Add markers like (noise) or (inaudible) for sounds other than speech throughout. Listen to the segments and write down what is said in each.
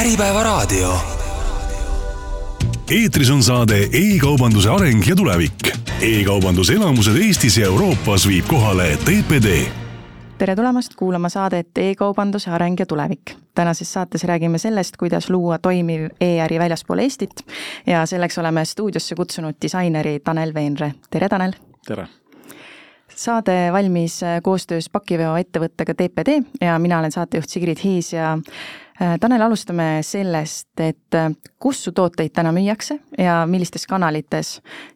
Äripäevaraadio. eetris on saade E-kaubanduse areng ja tulevik e. e-kaubanduse elamused Eestis ja Euroopas viib kohale TPD tere tulemast kuulama saadet E-kaubanduse areng ja tulevik. tänases saates räägime sellest, kuidas luua toimiv e-äri väljaspool Eestit ja selleks oleme stuudiosse kutsunud disaineri Tanel Veenre. tere, Tanel! tere! saade valmis koostöös pakiveoettevõttega TPD ja mina olen saatejuht Sigrid Hiis ja Tanel, alustame sellest, et äh, kus su tooteid täna müüakse ja millistes kanalites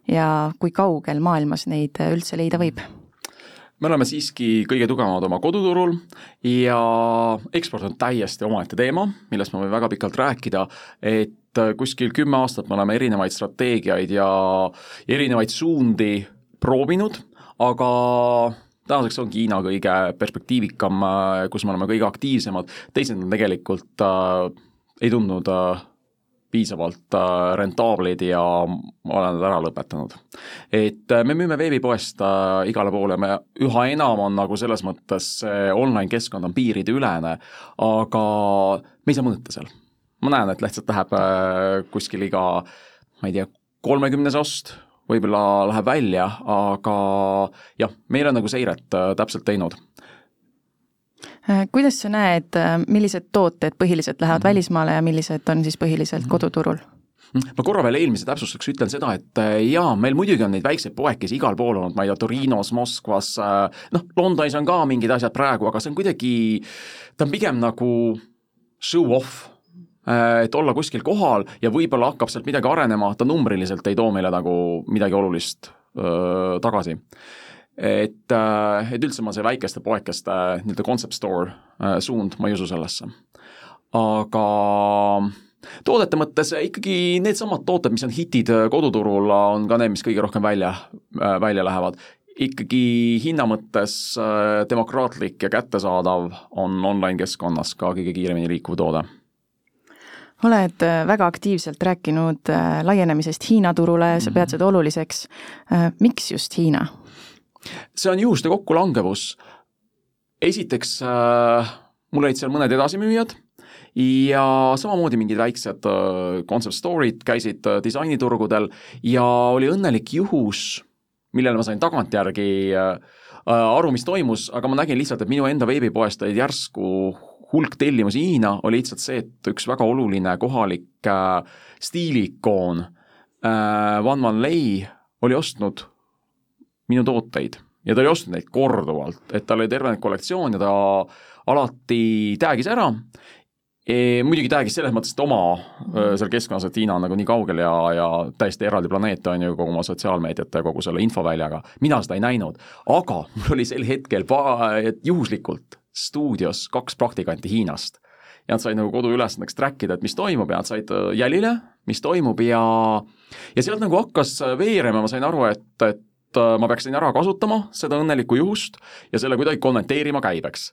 ja kui kaugel maailmas neid äh, üldse leida võib? me oleme siiski kõige tugevamad oma koduturul ja eksport on täiesti omaette teema, millest ma võin väga pikalt rääkida, et kuskil kümme aastat me oleme erinevaid strateegiaid ja erinevaid suundi proovinud, aga tänaseks on Hiina kõige perspektiivikam, äh, kus me oleme kõige aktiivsemad, teised on tegelikult äh, ei tundnud äh, piisavalt äh, rentaablid ja olen nad ära lõpetanud. et äh, me müüme veebipoest äh, igale poole, me üha enam on nagu selles mõttes see online keskkond on piirideülene, aga me ei saa mõõta seal. ma näen, et lihtsalt läheb äh, kuskil iga, ma ei tea, kolmekümnes ost võib-olla läheb välja, aga jah, meil on nagu seiret äh, täpselt teinud äh, kuidas sa näed, äh, millised tooted põhiliselt lähevad mm -hmm. välismaale ja millised on siis põhiliselt mm -hmm. koduturul? Mhm. ma korra veel eelmise täpsustuseks ütlen seda, et jaa, meil muidugi on neid väikseid poekesi igal pool olnud, ma ei tea, Torinos, Moskvas, noh, Londonis on ka mingid asjad praegu, aga see on kuidagi, ta on pigem nagu show-off et olla kuskil kohal ja võib-olla hakkab sealt midagi arenema, ta numbriliselt ei too meile nagu midagi olulist öö, tagasi. et, äh, et üldse ma see väikeste poekeste nii-öelda concept store suund, ma ei usu sellesse. aga toodete mõttes ikkagi needsamad tooted, mis on hitid koduturul, on ka need, mis kõige rohkem välja, välja lähevad ikkagi hinna mõttes demokraatlik ja kättesaadav on online keskkonnas ka kõige kiiremini liikuv toode oled äh, väga aktiivselt rääkinud äh, laienemisest Hiina turule, sa pead mhm. seda oluliseks. Äh, miks just Hiina? see on juhuste kokkulangevus. esiteks äh, mul olid seal mõned edasimüüjad ja samamoodi mingid väiksed äh, concept store'id käisid äh, disainiturgudel ja oli õnnelik juhus, millele ma sain tagantjärgi äh, aru, mis toimus, aga ma nägin lihtsalt, et minu enda veebipoest olid järsku hulk tellimusi Hiina, oli lihtsalt see, et üks väga oluline kohalik äh, stiiliikoon äh, Van Van Lei oli ostnud minu tooteid ja ta oli ostnud neid korduvalt, et tal oli terve kollektsioon ja ta alati tag'is ära. E,. muidugi tag'is selles mõttes, et oma äh, seal keskkonnas, et Hiina on nagu nii kaugel ja, ja täiesti eraldi planeet on ju kogu oma sotsiaalmeediate ja kogu selle infoväljaga, mina seda ei näinud, aga mul oli sel hetkel pa-, juhuslikult stuudios kaks praktikanti Hiinast. ja nad said nagu koduülesandeks track ida, et mis toimub ja nad said äh, jälile, mis toimub ja ja sealt nagu hakkas äh, veerema, ma sain aru, et, et äh, ma peaksin ära kasutama seda õnnelikku juhust ja selle kuidagi kommenteerima käibeks.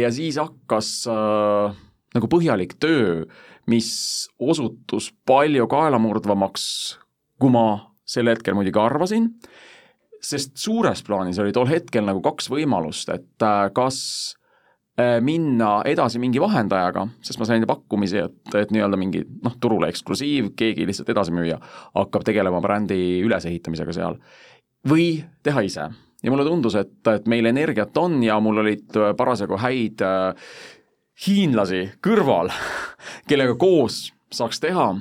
ja siis hakkas äh, nagu põhjalik töö, mis osutus palju kaelamurdvamaks, kui ma sel hetkel muidugi arvasin sest suures plaanis oli tol hetkel nagu kaks võimalust, et äh, kas äh, minna edasi mingi vahendajaga, sest ma sain pakkumisi, et, et nii-öelda mingi noh, turule eksklusiiv, keegi lihtsalt edasimüüja hakkab tegelema brändi ülesehitamisega seal, või teha ise. ja mulle tundus, et, et meil energiat on ja mul olid äh, parasjagu häid hiinlasi kõrval, (laughs) kellega koos saaks teha.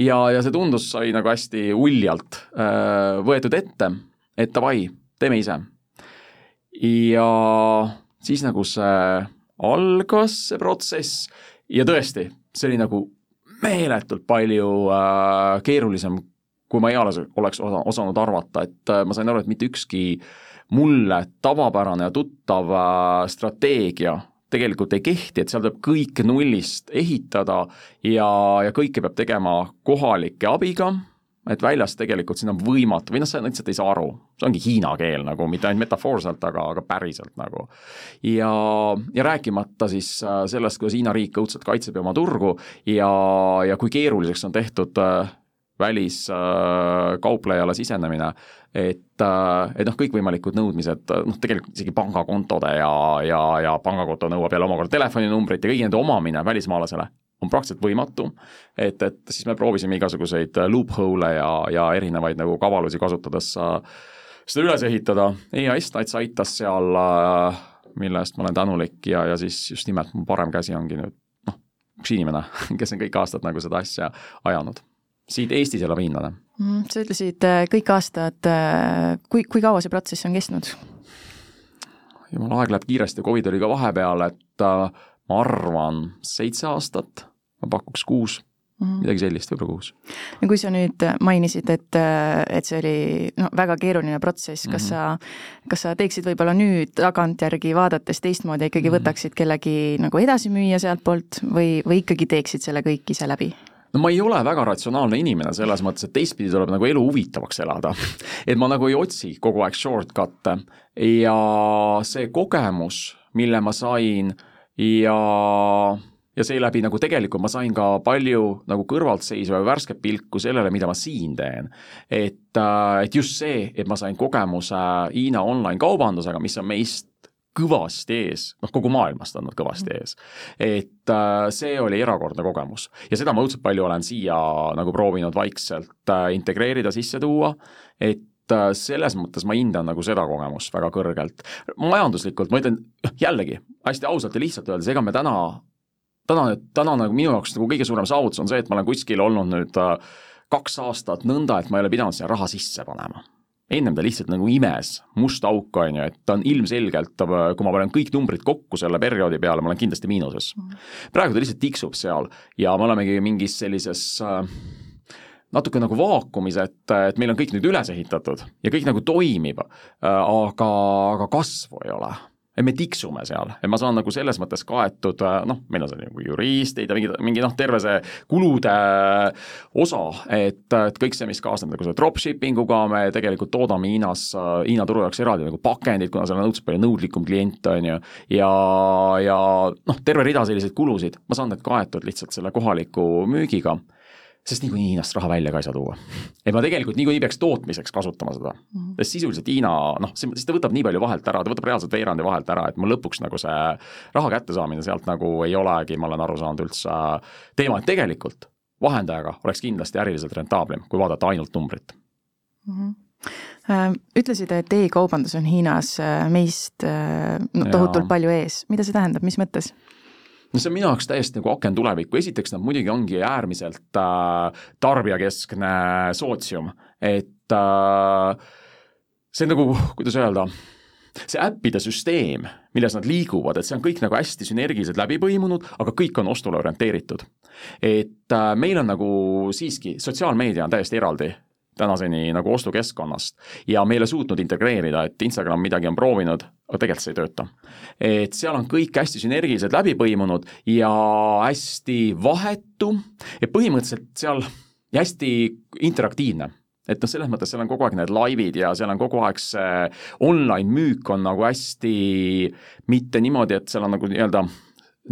Ja, ja see tundus, sai nagu hästi uljalt võetud ette et davai, teeme ise. ja siis nagu see algas, see protsess, ja tõesti, see oli nagu meeletult palju äh, keerulisem, kui ma eales oleks osa, osanud arvata, et äh, ma sain aru, et mitte ükski mulle tavapärane ja tuttav äh, strateegia tegelikult ei kehti, et seal tuleb kõike nullist ehitada ja, ja kõike peab tegema kohalike abiga, et väljas tegelikult siin on võimatu või noh, sa lihtsalt ei saa aru, see ongi hiina keel nagu, mitte ainult metafoorselt, aga, aga päriselt nagu. ja, ja rääkimata siis äh, sellest, kuidas Hiina riik õudselt kaitseb oma turgu ja, ja kui keeruliseks on tehtud äh, väliskauplejale äh, sisenemine, et, et noh, kõikvõimalikud nõudmised, noh tegelikult isegi pangakontode ja, ja, ja pangakonto nõuab jälle omakorda telefoninumbrit ja kõigi nende omamine välismaalasele on praktiliselt võimatu, et, et siis me proovisime igasuguseid loophole'e ja, ja erinevaid nagu kavalusi kasutades seda üles ehitada, EAS Nats aitas seal, mille eest ma olen tänulik ja, ja siis just nimelt mu parem käsi ongi nüüd noh, üks inimene, kes on kõik aastad nagu seda asja ajanud. siit Eestis elab hiinlane mm,. sa ütlesid kõik aastad, kui, kui kaua see protsess on kestnud? jumala, aeg läheb kiiresti, Covid oli ka vahepeal, et äh, ma arvan, seitse aastat, ma pakuks kuus mm, -hmm. midagi sellist, võib-olla kuus. no kui sa nüüd mainisid, et, et see oli no väga keeruline protsess, kas mm -hmm. sa, kas sa teeksid võib-olla nüüd tagantjärgi vaadates teistmoodi, ikkagi mm -hmm. võtaksid kellegi nagu edasi müüa sealtpoolt või, või ikkagi teeksid selle kõik ise läbi? no ma ei ole väga ratsionaalne inimene selles mõttes, et teistpidi tuleb nagu elu huvitavaks elada. (laughs) et ma nagu ei otsi kogu aeg shortcut'e ja see kogemus, mille ma sain ja ja seeläbi nagu tegelikult ma sain ka palju nagu kõrvaltseisva ja värsket pilku sellele, mida ma siin teen. et, äh, et just see, et ma sain kogemuse Hiina online kaubandusega, mis on meist kõvasti ees, noh kogu maailmast on nad kõvasti ees. et äh, see oli erakordne kogemus ja seda ma õudselt palju olen siia nagu proovinud vaikselt äh, integreerida, sisse tuua, et selles mõttes ma hindan nagu seda kogemust väga kõrgelt. majanduslikult ma ütlen jällegi hästi ausalt ja lihtsalt öeldes, ega me täna, täna, täna nagu minu jaoks nagu kõige suurem saavutus on see, et ma olen kuskil olnud nüüd kaks aastat nõnda, et ma ei ole pidanud sinna raha sisse panema. Ennem ta lihtsalt nagu imes musta auku, on ju, et ta on ilmselgelt, kui ma panen kõik numbrid kokku selle perioodi peale, ma olen kindlasti miinuses. praegu ta lihtsalt tiksub seal ja me olemegi mingis sellises äh, natuke nagu vaakumis, et, et meil on kõik nüüd üles ehitatud ja kõik nagu toimib, äh, aga, aga kasvu ei ole et me tiksume seal, et ma saan nagu selles mõttes kaetud, äh, noh, meil on seal nagu juristid ja mingi, mingi noh, terve see kulude osa, et, et kõik see, mis kaasneb nagu selle dropshipping uga, me tegelikult toodame Hiinas, Hiina turu jaoks eraldi nagu pakendid, kuna seal on õudselt palju nõudlikum klient, on ju, ja, ja noh, terve rida selliseid kulusid, ma saan need kaetud lihtsalt selle kohaliku müügiga sest niikuinii Hiinast raha välja ka ei saa tuua. et ma tegelikult niikuinii peaks tootmiseks kasutama seda mm, -hmm. sest sisuliselt Hiina noh, siis ta võtab nii palju vahelt ära, ta võtab reaalselt veerandi vahelt ära, et mul lõpuks nagu see raha kättesaamine sealt nagu ei olegi, ma olen aru saanud, üldse teema, et tegelikult vahendajaga oleks kindlasti äriliselt rentaablim, kui vaadata ainult numbrit mm. -hmm ütlesid, et e-kaubandus on Hiinas äh, meist äh, no, tohutult ja. palju ees, mida see tähendab, mis mõttes? No see on minu jaoks täiesti nagu aken tulevikku, esiteks nad muidugi ongi äärmiselt äh, tarbijakeskne sootsium, et äh, see on nagu, kuidas öelda, see äppide süsteem, milles nad liiguvad, et see on kõik nagu hästi sünergiliselt läbi põimunud, aga kõik on ostule orienteeritud. et äh, meil on nagu siiski, sotsiaalmeedia on täiesti eraldi tänaseni nagu ostukeskkonnast ja me ei ole suutnud integreerida, et Instagram midagi on proovinud, aga tegelikult see ei tööta. et seal on kõik hästi sünergiliselt läbi põimunud ja hästi vahetu ja põhimõtteliselt seal ja hästi interaktiivne et noh, selles mõttes seal on kogu aeg need laivid ja seal on kogu aeg see online müük on nagu hästi mitte niimoodi, et seal on nagu nii-öelda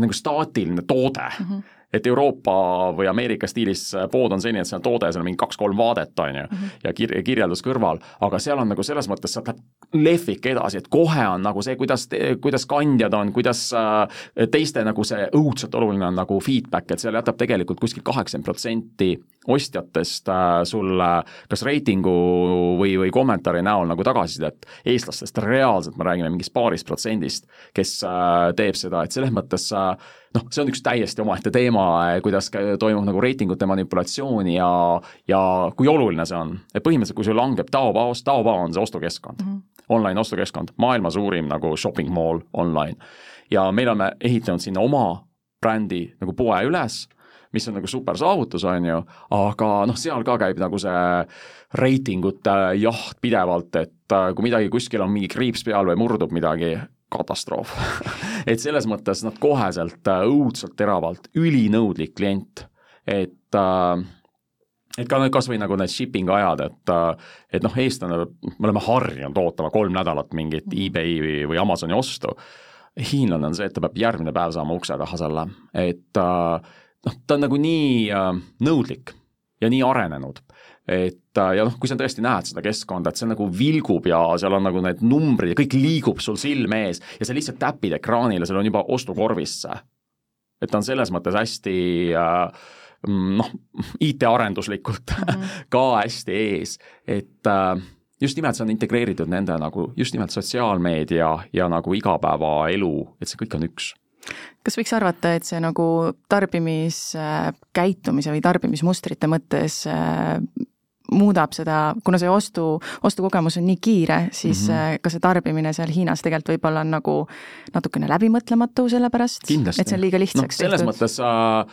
nagu staatiline toode mm. -hmm et Euroopa või Ameerika stiilis pood on selline, et on toode, seal on mingi kaks-kolm vaadet, on ju, mhm. ja kir-, kirjeldus kõrval, aga seal on nagu selles mõttes, sealt läheb lehvik edasi, et kohe on nagu see, kuidas, kuidas kandjad on, kuidas äh, teiste nagu see õudselt oluline on nagu feedback, et seal jätab tegelikult kuskil kaheksakümmend protsenti ostjatest äh, sulle kas reitingu või, või kommentaari näol nagu tagasisidet, eestlastest reaalselt me räägime mingist paarist protsendist, kes äh, teeb seda, et selles mõttes äh, noh, see on üks täiesti omaette teema, kuidas toimub nagu reitingute manipulatsiooni ja, ja kui oluline see on. et põhimõtteliselt, kui sul langeb Taobaost, Taobao on see ostukeskkond mm, -hmm. online ostukeskkond, maailma suurim nagu shopping mall online. ja meil oleme ehitanud sinna oma brändi nagu poe üles mis on nagu super saavutus, on ju, aga noh, seal ka käib nagu see reitingute jaht pidevalt, et kui midagi kuskil on mingi kriips peal või murdub midagi, katastroof. (laughs) Et selles mõttes nad koheselt äh, õudselt teravalt, ülinõudlik klient, et äh, et ka need, kas või nagu need shipping ajad, et äh, et noh, eestlane, me oleme harjunud ootama kolm nädalat mingit mm. eBay või, Amazoni ostu, hiinlane on see, et ta peab järgmine päev saama ukse taha selle, et noh, ta on nagu nii nõudlik ja nii arenenud et äh, ja noh, kui sa tõesti näed seda keskkonda, et see nagu vilgub ja seal on nagu need numbrid ja kõik liigub sul silme ees ja sa lihtsalt täpid ekraanile, seal on juba ostukorvis see et ta on selles mõttes hästi äh, noh, IT-arenduslikult mm -hmm. (laughs) ka hästi ees, et äh, just nimelt see on integreeritud nende nagu just nimelt sotsiaalmeedia ja nagu igapäevaelu, et see kõik on üks kas võiks arvata, et see nagu tarbimiskäitumise või tarbimismustrite mõttes äh, muudab seda, kuna see ostu, ostukogemus on nii kiire, siis mm -hmm. ka see tarbimine seal Hiinas tegelikult võib-olla on nagu natukene läbimõtlematu selle pärast, et see on liiga lihtsaks no, selles tehtud. mõttes äh,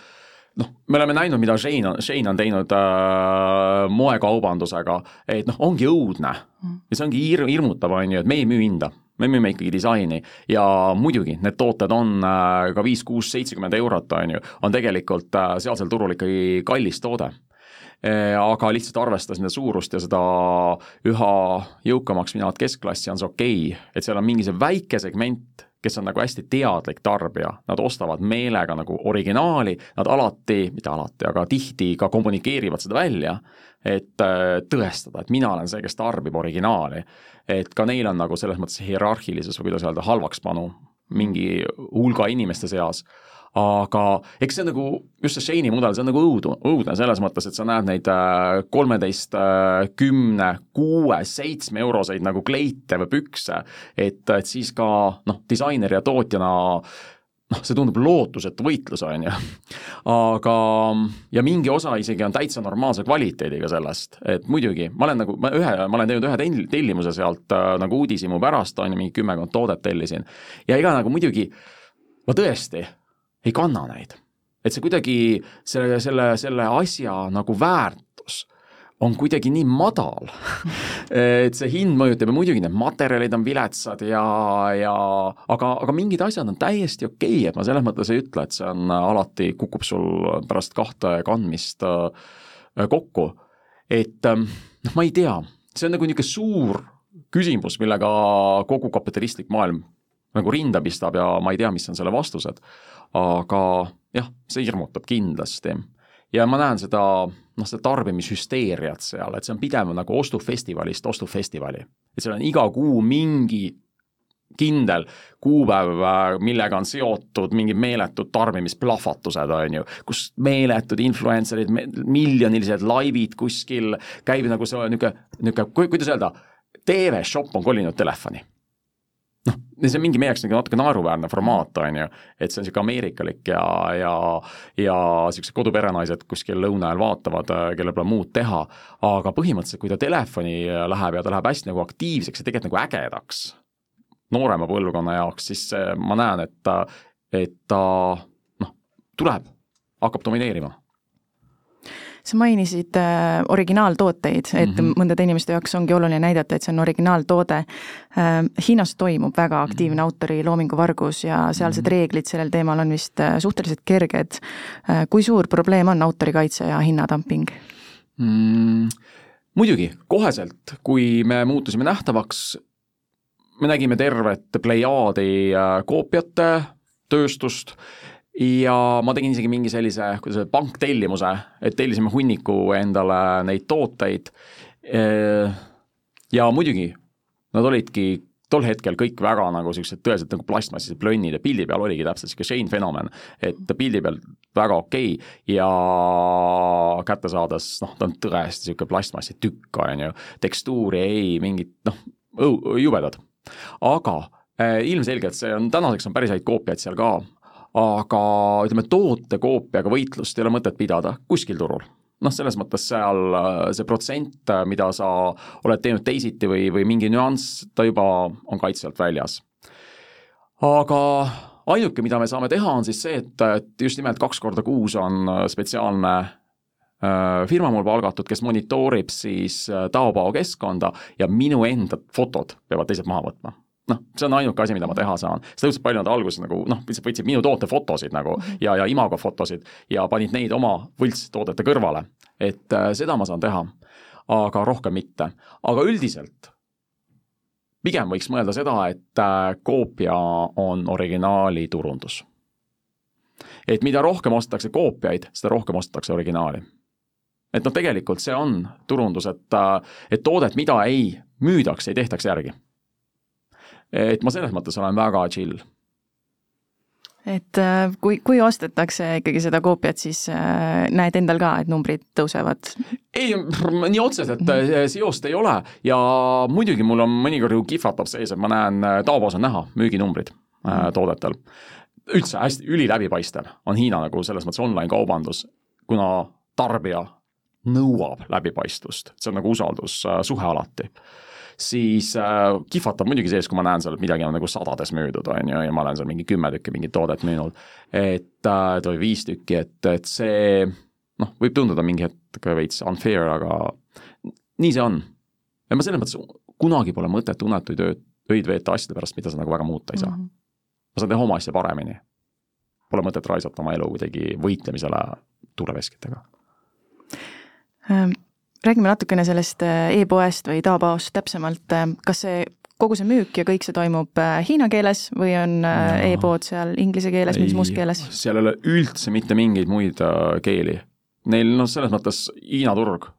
noh, me oleme näinud, mida Shane on, Shane on teinud äh, moekaubandusega, et noh, ongi õudne mm. ja see ongi hir-, hirmutav, on ju, et me ei müü hinda me müüme ikkagi disaini ja muidugi, need tooted on äh, ka viis, kuus, seitsekümmend eurot, on ju, on tegelikult äh, sealsel turul ikkagi kallis toode. Eh, aga lihtsalt arvestades nende suurust ja seda üha jõukamaks minevat keskklassi on see okei okay,, et seal on mingi see väike segment, kes on nagu hästi teadlik tarbija, nad ostavad meelega nagu originaali, nad alati, mitte alati, aga tihti ka kommunikeerivad seda välja, et äh, tõestada, et mina olen see, kes tarbib originaali. et ka neil on nagu selles mõttes hierarhilises või kuidas öelda, halvakspanu mingi hulga inimeste seas aga eks see on nagu, just see Shane'i mudel, see on nagu õudu, õudne selles mõttes, et sa näed neid äh, kolmeteist, äh, kümne, kuue, seitsme euroseid nagu kleite või pükse, et, et siis ka noh, disaineri ja tootjana noh, see tundub lootusetu võitlus, on ju. (laughs) aga, ja mingi osa isegi on täitsa normaalse kvaliteediga sellest, et muidugi, ma olen nagu, ma ühe, ma olen teinud ühe tellimuse sealt äh, nagu uudishimu pärast, on ju, mingi kümmekond toodet tellisin. ja ega nagu muidugi, ma tõesti ei kanna neid. et see kuidagi, selle, selle, selle asja nagu väärtus on kuidagi nii madal (laughs) et see hind mõjutab ja muidugi need materjalid on viletsad ja, ja aga, aga mingid asjad on täiesti okei okay,, et ma selles mõttes ei ütle, et see on alati, kukub sul pärast kahte kandmist äh, kokku. et ähm, noh, ma ei tea, see on nagu niisugune suur küsimus, millega kogu kapitalistlik maailm nagu rinda pistab ja ma ei tea, mis on selle vastused aga jah, see hirmutab kindlasti. ja ma näen seda, noh, seda tarbimishüsteeriat seal, et see on pigem nagu ostufestivalist ostufestivali. et seal on iga kuu mingi kindel kuupäev, millega on seotud mingid meeletud tarbimisplahvatused, on ju, kus meeletud influencer'id, miljonilised laivid kuskil, käib nagu see niisugune, niisugune, kuidas öelda, TV-shop on kolinud telefoni noh, see on mingi meie jaoks nagu natuke naeruväärne formaat, on ju, et see on niisugune ameerikalik ja, ja ja niisugused koduperenaised kuskil lõuna ajal vaatavad, kellel pole muud teha, aga põhimõtteliselt, kui ta telefoni läheb ja ta läheb hästi nagu aktiivseks ja tegelikult nagu ägedaks noorema põlvkonna jaoks, siis ma näen, et ta, et ta noh, tuleb, hakkab domineerima sa mainisid äh, originaaltooteid, et mm -hmm. mõndade inimeste jaoks ongi oluline näidata, et see on originaaltoode äh,. Hiinas toimub väga aktiivne mm -hmm. autori loominguvargus ja sealsed mm -hmm. reeglid sellel teemal on vist äh, suhteliselt kerged äh,. kui suur probleem on autorikaitse ja hinnadamping mm,? muidugi, koheselt, kui me muutusime nähtavaks, me nägime tervet plejaadi äh, koopiate tööstust ja ma tegin isegi mingi sellise, kuidas öelda, panktellimuse, et tellisime hunniku endale neid tooteid. ja muidugi, nad olidki tol hetkel kõik väga nagu siuksed tõeliselt nagu plastmassised plönnid ja pildi peal oligi täpselt sihuke Shane fenomen, et pildi peal väga okei okay ja kätte saades noh, ta on tõesti sihuke plastmassi tükk, on ju, tekstuuri ei, mingit noh, jubedad. aga äh, ilmselgelt see on, tänaseks on päris häid koopiaid seal ka, aga ütleme, tootekoopiaga võitlust ei ole mõtet pidada kuskil turul noh, selles mõttes seal äh, see protsent, äh, mida sa oled teinud teisiti või, või mingi nüanss, ta juba on kaitse alt väljas. aga ainuke, mida me saame teha, on siis see, et, et just nimelt kaks korda kuus on äh, spetsiaalne firma mul palgatud, kes monitoorib siis Taobao keskkonda ja minu enda fotod peavad teised maha võtma noh, see on ainuke asi, mida ma teha saan. seda õudselt palju nad alguses nagu noh, lihtsalt võtsid minu toote fotosid nagu -hmm. ja, ja imago fotosid ja panid neid oma võltstoodete kõrvale. et äh, seda ma saan teha, aga rohkem mitte. aga üldiselt pigem võiks mõelda seda, et äh, koopia on originaali turundus. et mida rohkem ostetakse koopiaid, seda rohkem ostetakse originaali. et noh, tegelikult see on turundus, et, äh, et toodet, mida ei müüdaks, ei tehtaks järgi et ma selles mõttes olen väga chill. et äh, kui, kui ostetakse ikkagi seda koopiat, siis äh, näed endal ka, et numbrid tõusevad? ei, nii otseselt mm. seost ei ole ja muidugi mul on mõnikord ju kihvatab sees, et ma näen, taobas on näha müüginumbrid mm. toodetel. üldse hästi üliläbipaistev on Hiina nagu selles mõttes online kaubandus, kuna tarbija nõuab läbipaistvust, see on nagu usaldussuhe alati siis äh, kihvatab muidugi sees, kui ma näen seal, et midagi on nagu sadades müüdud, on ju, ja ma olen seal mingi kümme tükki mingit toodet müünud. et äh, või viis tükki, et, et see noh, võib tunduda mingi hetk veits unfair, aga nii see on. ja ma selles mõttes kunagi pole mõtet unetuid ööd, öid veeta asjade pärast, mida sa nagu väga muuta ei saa mm. -hmm. ma saan teha oma asja paremini. Pole mõtet raisata oma elu kuidagi võitlemisele tuuleveskitega ähm, räägime natukene sellest äh, e-poest või Taobaost täpsemalt, äh, kas see kogu see müük ja kõik see toimub äh, hiina keeles või on no. e-pood seal inglise keeles, mingis muus keeles? seal ei ole üldse mitte mingeid muid keeli. Neil noh, selles mõttes Hiina turg,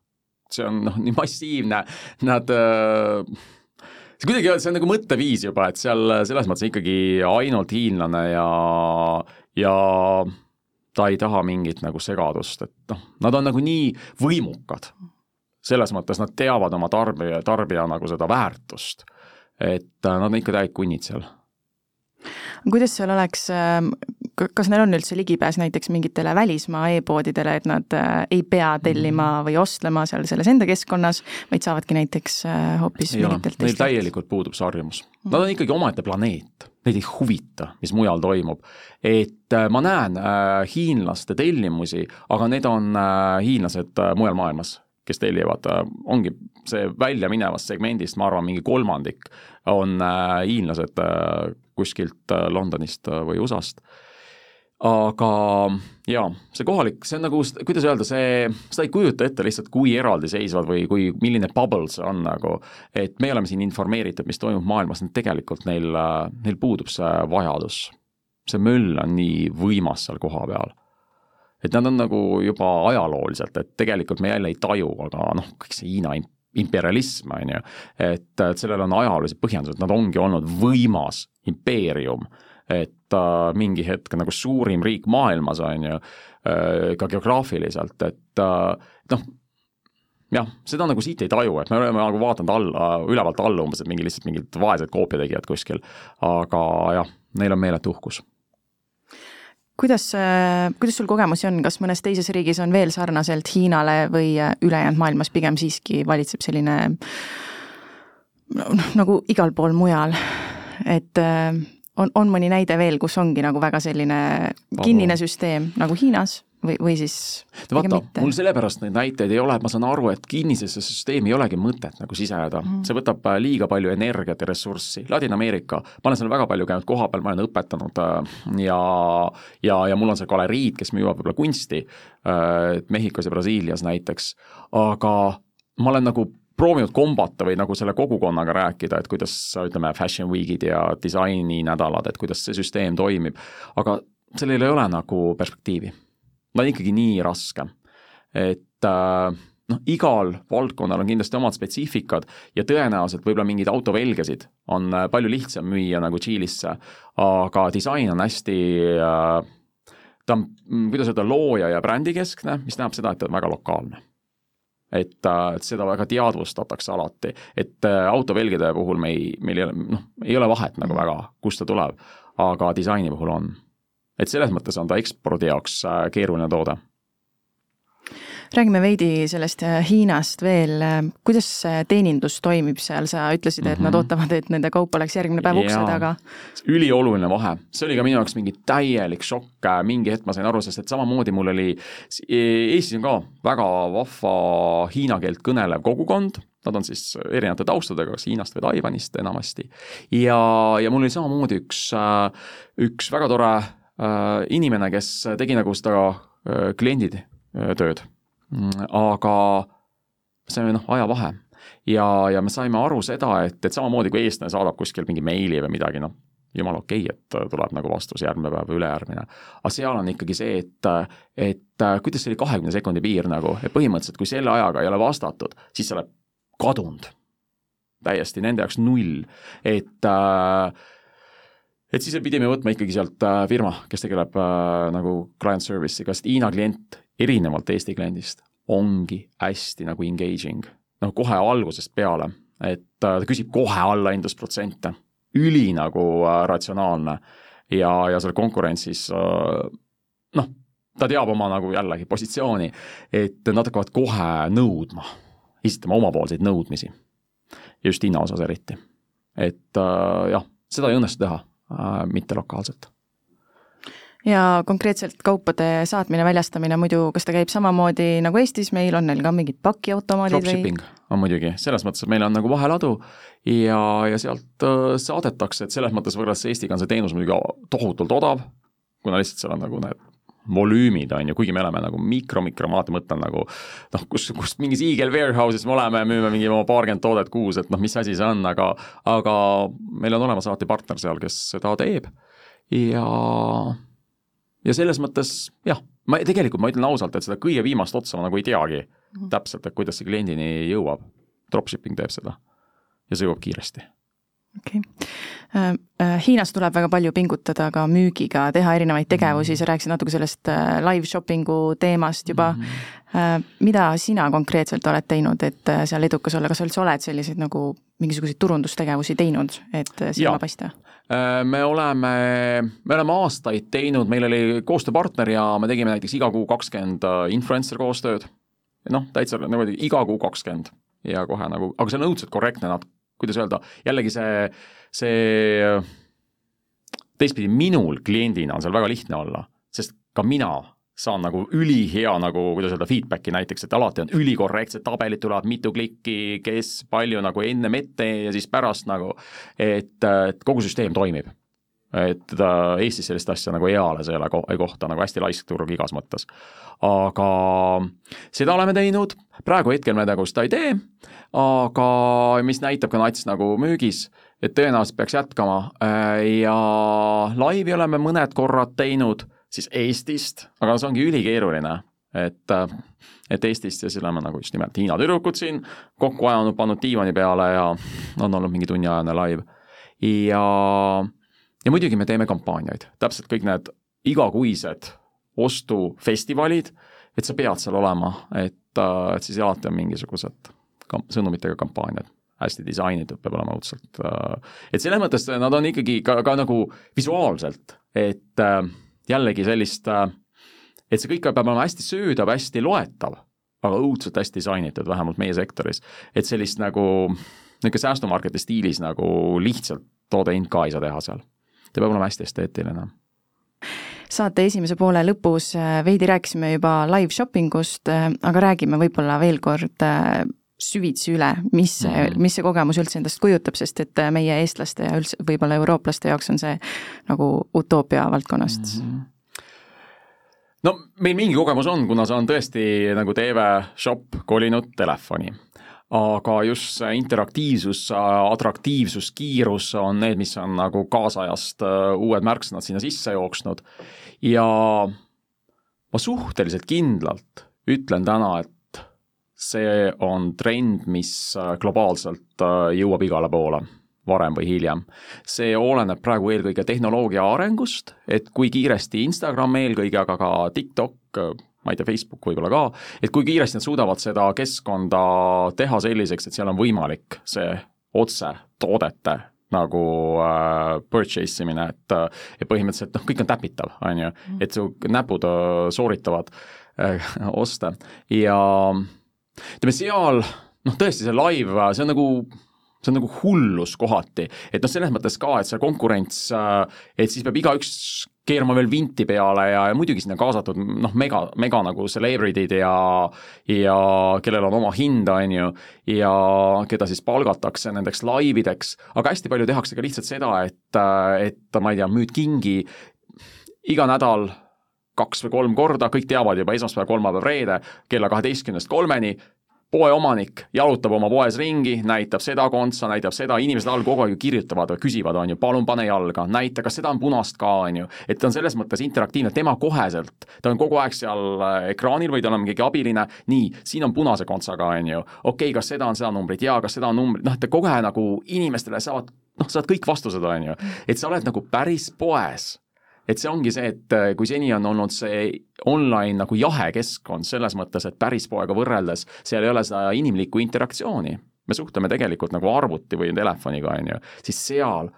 see on noh, nii massiivne, nad see kuidagi, see on nagu mõtteviis juba, et seal selles mõttes ikkagi ainult hiinlane ja, ja ta ei taha mingit nagu segadust, et noh, nad on nagu nii võimukad selles mõttes nad teavad oma tarbija, tarbija nagu seda väärtust. et äh, nad on ikka täid kunnid seal. kuidas seal oleks, ähm, kas neil on üldse ligipääs näiteks mingitele välismaa e-poodidele, et nad äh, ei pea tellima mm. või ostlema seal selles enda keskkonnas, vaid saavadki näiteks äh, hoopis mingitelt Neil täielikult puudub see harjumus. Nad on ikkagi omaette planeet, neid ei huvita, mis mujal toimub. et ma näen äh, hiinlaste tellimusi, aga need on äh, hiinlased äh, mujal maailmas kes tellivad, äh, ongi see välja minevast segmendist, ma arvan, mingi kolmandik on äh, hiinlased äh, kuskilt Londonist või USA-st. aga jaa, see kohalik, see on nagu, kuidas öelda, see, seda ei kujuta ette lihtsalt, kui eraldiseisvad või kui, milline bubble see on nagu, et me oleme siin informeeritud, mis toimub maailmas, tegelikult neil, neil puudub see vajadus. see möll on nii võimas seal kohapeal et nad on nagu juba ajalooliselt, et tegelikult me jälle ei taju, aga noh, kõik see Hiina imperialism, on ju, et, et sellel on ajaloolised põhjendused, nad ongi olnud võimas impeerium, et äh, mingi hetk nagu suurim riik maailmas, on ju äh,, ka geograafiliselt, et äh, noh, jah, seda nagu siit ei taju, et me oleme nagu vaadanud alla, ülevalt alla umbes, et mingi lihtsalt mingid vaesed koopiategijad kuskil, aga jah, neil on meeletu uhkus kuidas, kuidas sul kogemusi on, kas mõnes teises riigis on veel sarnaselt Hiinale või ülejäänud maailmas pigem siiski valitseb selline noh, nagu igal pool mujal, et on, on mõni näide veel, kus ongi nagu väga selline kinnine süsteem nagu Hiinas või, või siis no vaata, mul sellepärast neid näiteid ei ole, et ma saan aru, et kinnisesse süsteemi ei olegi mõtet nagu siseneda mm., see võtab äh, liiga palju energiat ja ressurssi. Ladina-Ameerika, ma olen seal väga palju käinud kohapeal, ma olen õpetanud äh, ja ja, ja mul on seal galeriid, kes müüvad võib-olla kunsti, äh, Mehhikos ja Brasiilias näiteks, aga ma olen nagu proovinud kombata või nagu selle kogukonnaga rääkida, et kuidas ütleme, fashion week'id ja disaininädalad, et kuidas see süsteem toimib, aga sellel ei ole nagu perspektiivi ta on ikkagi nii raske, et äh, noh, igal valdkonnal on kindlasti omad spetsiifikad ja tõenäoliselt võib-olla mingeid autovelgesid on äh, palju lihtsam müüa nagu Tšiilisse, aga disain on hästi äh, ta on, mm, kuidas öelda, looja ja brändikeskne, mis tähendab seda, et ta on väga lokaalne. et, et seda väga teadvustatakse alati, et autovelgede puhul me ei, meil ei ole, noh, ei ole vahet nagu väga, kust ta tuleb, aga disaini puhul on et selles mõttes on ta ekspordi jaoks äh, keeruline toode. räägime veidi sellest äh, Hiinast veel, kuidas see teenindus toimib seal, sa ütlesid, et mm -hmm. nad mhm. ootavad, et nende kaup oleks järgmine päev ukse taga. ülioluline vahe, see oli ka minu jaoks mingi täielik šokk, äh, mingi hetk ma sain aru, sest et samamoodi mul oli, Eestis on ka väga vahva hiina keelt kõnelev kogukond, Nad on siis erinevate taustadega, kas Hiinast või Taiwanist enamasti. ja, ja mul oli samamoodi üks, üks väga tore inimene, kes tegi nagu seda äh, kliendid äh, tööd. Mm, aga see on noh, ajavahe. ja, ja me saime aru seda, et, et samamoodi kui eestlane saadab kuskil mingi meili või midagi, noh, jumala okei okay,, et tuleb nagu vastus järgmine päev või ülejärgmine. aga seal on ikkagi see, et, et kuidas see oli kahekümne sekundi piir nagu, et põhimõtteliselt kui selle ajaga ei ole vastatud, siis sa oled kadunud. täiesti nende jaoks null, et äh, et siis pidime võtma ikkagi sealt äh, firma, kes tegeleb äh, nagu client service'iga, sest Hiina klient erinevalt Eesti kliendist ongi hästi nagu engaging, noh kohe algusest peale, et äh, ta küsib kohe allahindlusprotsente, üli nagu äh, ratsionaalne. Ja, ja seal konkurentsis äh, noh, ta teab oma nagu jällegi positsiooni, et nad hakkavad kohe nõudma, esitama omapoolseid nõudmisi. just hinna osas eriti. et äh, jah, seda ei õnnestu teha mitte lokaalselt. Ja konkreetselt kaupade saatmine, väljastamine muidu, kas ta käib samamoodi nagu Eestis, meil on neil ka mingid pakiautomaadid või? Dropshipping on muidugi, selles mõttes, et meil on nagu vaheladu ja, ja sealt äh, saadetakse, et selles mõttes võrreldes Eestiga on see teenus muidugi tohutult odav, kuna lihtsalt seal on nagu need volüümid, on ju, kuigi me oleme nagu mikro-mikro, ma alati mõtlen nagu noh, kus, kus mingis Eagle warehouse'is me oleme, müüme mingi oma paarkümmend toodet kuus, et noh, mis asi see on, aga aga meil on olemas alati partner seal, kes seda teeb ja ja selles mõttes jah, ma tegelikult ma ütlen ausalt, et seda kõige viimast otsa ma nagu ei teagi mm -hmm. täpselt, et kuidas see kliendini jõuab. Dropshipping teeb seda ja see jõuab kiiresti okei okay. Äh, äh,. Hiinas tuleb väga palju pingutada ka müügiga, teha erinevaid tegevusi, sa rääkisid natuke sellest äh, live shopping'u teemast juba mm. -hmm. mida sina konkreetselt oled teinud, et seal edukas olla, kas sa üldse oled selliseid nagu mingisuguseid turundustegevusi teinud, et silma paista? me oleme, me oleme aastaid teinud, meil oli koostööpartner ja me tegime näiteks iga kuu kakskümmend influencer koostööd. noh, täitsa niimoodi iga kuu kakskümmend ja kohe nagu, aga see on õudselt korrektne, nad kuidas öelda, jällegi see, see teistpidi minul kliendina on seal väga lihtne olla, sest ka mina saan nagu ülihea nagu, kuidas öelda, feedback'i näiteks, et alati on ülikorrektsed tabelid tulevad, mitu klikki, kes palju nagu ennem ette ja siis pärast nagu, et, et kogu süsteem toimib et Eestis sellist asja nagu eales ei ole ko ei kohta, nagu hästi laisk turg igas mõttes. aga seda oleme teinud, praegu hetkel me nagu seda ei tee, aga mis näitab ka nats nagu müügis, et tõenäoliselt peaks jätkama. Ja laivi oleme mõned korrad teinud siis Eestist, aga see ongi ülikeeruline, et et Eestist ja siis oleme nagu just nimelt Hiina tüdrukud siin kokku ajanud, pannud diivani peale ja on olnud mingi tunniajane live ja ja muidugi me teeme kampaaniaid, täpselt kõik need igakuised ostufestivalid, et sa pead seal olema, et, äh, et siis alati on mingisugused kam-, sõnumitega kampaaniad, hästi disainitud peab olema õudselt, äh, et selles mõttes nad on ikkagi ka, ka nagu visuaalselt, et äh, jällegi sellist, et see kõik peab olema hästi söödav, hästi loetav, aga õudselt hästi disainitud, vähemalt meie sektoris. et sellist nagu niisugune säästumarketi stiilis nagu lihtsalt toode hind ka ei saa teha seal. Ta peab olema hästi esteetiline saate esimese poole lõpus äh, veidi rääkisime juba live shopping ust, äh, aga räägime võib-olla veel kord äh, süvitsi üle, mis see mm, -hmm. mis see kogemus üldse endast kujutab, sest et meie eestlaste ja üldse võib-olla eurooplaste jaoks on see nagu utoopia valdkonnast mm. -hmm no meil mingi kogemus on, kuna see on tõesti nagu TV Shop kolinud telefoni aga just see interaktiivsus, atraktiivsus, kiirus on need, mis on nagu kaasajast äh, uued märksõnad sinna sisse jooksnud. ja ma suhteliselt kindlalt ütlen täna, et see on trend, mis äh, globaalselt äh, jõuab igale poole varem või hiljem. see oleneb praegu eelkõige tehnoloogia arengust, et kui kiiresti Instagram eelkõige, aga ka TikTok ma ei tea, Facebook võib-olla ka, et kui kiiresti nad suudavad seda keskkonda teha selliseks, et seal on võimalik see otse toodete nagu äh, purchase imine, et et põhimõtteliselt noh, kõik on täpitav, on ju, et su näpud äh, sooritavad äh, (laughs) oste ja ütleme seal noh, tõesti see live, see on nagu see on nagu hullus kohati, et noh, selles mõttes ka, et see konkurents, äh, et siis peab igaüks keerama veel vinti peale ja, ja muidugi sinna kaasatud noh, mega, mega nagu celebrity'd ja ja kellel on oma hind, on ju, ja keda siis palgatakse nendeks laivideks, aga hästi palju tehakse ka lihtsalt seda, et, et ma ei tea, müüd kingi iga nädal kaks või kolm korda, kõik teavad juba esmaspäev, kolmapäev, reede kella kaheteistkümnest kolmeni, poeomanik jalutab oma poes ringi, näitab seda kontsa, näitab seda, inimesed all kogu aeg ju kirjutavad või küsivad, on ju, palun pane jalga, näita, kas seda on punast ka, on ju. et ta on selles mõttes interaktiivne, tema koheselt, ta on kogu aeg seal äh, ekraanil või tal on mingi abiline, nii, siin on punase kontsaga, on ju, okei okay,, kas seda on seda numbrit, jaa, kas seda on numbrit, noh, et ta kohe nagu inimestele saavad, noh, saad kõik vastused, on ju. et sa oled nagu päris poes et see ongi see, et äh, kui seni on olnud see online nagu jahe keskkond selles mõttes, et päris poega võrreldes seal ei ole seda inimlikku interaktsiooni, me suhtleme tegelikult nagu arvuti või telefoniga, on ju, siis seal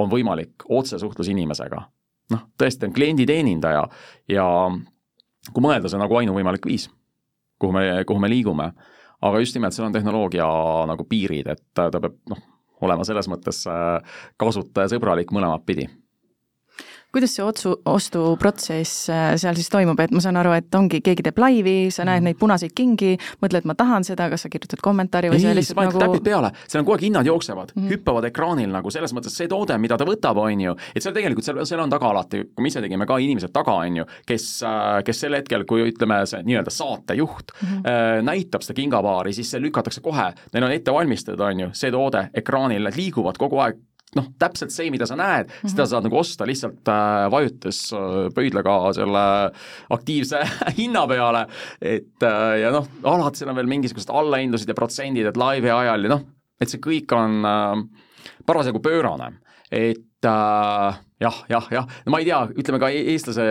on võimalik otsesuhtlus inimesega. noh, tõesti on klienditeenindaja ja kui mõelda, see on nagu ainuvõimalik viis, kuhu me, kuhu me liigume. aga just nimelt, seal on tehnoloogia nagu piirid, et ta peab noh, olema selles mõttes äh, kasutajasõbralik mõlemat pidi kuidas see otsu, ostuprotsess äh, seal siis toimub, et ma saan aru, et ongi, keegi teeb laivi, sa näed mhm. neid punaseid kingi, mõtled, ma tahan seda, kas sa kirjutad kommentaari või ei, see lihtsalt nagu täpid peale, seal on kogu aeg hinnad jooksevad mm, -hmm. hüppavad ekraanil nagu selles mõttes see toode, mida ta võtab, on ju, et seal tegelikult, seal, seal on taga alati, kui me ise tegime ka inimesed taga, on ju, kes, äh, kes sel hetkel, kui ütleme, see nii-öelda saatejuht mm -hmm. näitab seda kingapaari, siis see lükatakse kohe, neil on ette valmistatud, on ju, see toode ekraanil, need liiguvad kogu aeg noh, täpselt see, mida sa näed mm, -hmm. seda saad nagu osta lihtsalt äh, vajutades äh, pöidlaga selle aktiivse (laughs) hinna peale, et äh, ja noh, alati seal on veel mingisugused allahindlused ja protsendid, et laivi ajal ja noh, et see kõik on äh, parasjagu pöörane. et äh, jah, jah, jah, no ma ei tea, ütleme ka e-, eestlase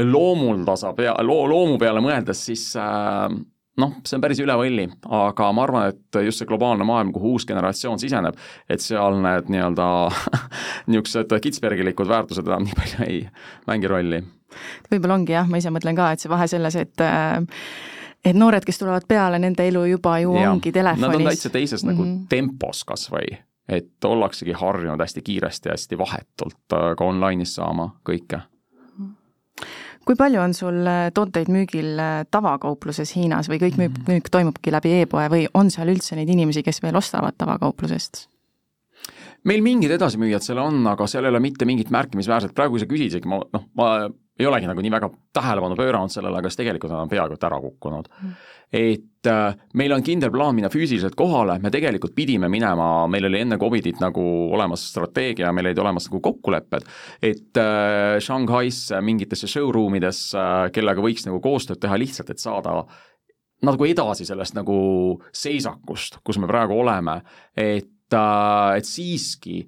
loomuldasa pea, loo, loomu peale mõeldes, siis äh, noh, see on päris üle võlli, aga ma arvan, et just see globaalne maailm, kuhu uus generatsioon siseneb, et seal need nii-öelda (laughs) niisugused kitsbergilikud väärtused enam nii palju ei mängi rolli. võib-olla ongi jah, ma ise mõtlen ka, et see vahe selles, et äh, et noored, kes tulevad peale, nende elu juba ju ja, ongi telefonis. Nad on täitsa teises mm -hmm. nagu mhm. tempos kas või, et ollaksegi harjunud hästi kiiresti, hästi vahetult äh, ka online'is saama kõike kui palju on sul äh, tooteid müügil äh, tavakaupluses Hiinas või kõik müük, mhm. müük toimubki läbi e-poe või on seal üldse neid inimesi, kes veel ostavad tavakauplusest? meil mingid edasimüüjad seal on, aga seal ei ole mitte mingit märkimisväärset, praegu kui sa küsisidki, ma noh, ma ei olegi nagu nii väga tähelepanu pööranud sellele, aga siis tegelikult nad on peaaegu et ära kukkunud mm. Et äh, meil on kindel plaan minna füüsiliselt kohale, me tegelikult pidime minema, meil oli enne Covidit nagu olemas strateegia, meil olid olemas nagu kokkulepped, et äh, Shanghai'sse mingitesse showroom idesse äh,, kellega võiks nagu koostööd teha lihtsalt, et saada nagu edasi sellest nagu seisakust, kus me praegu oleme, et et siiski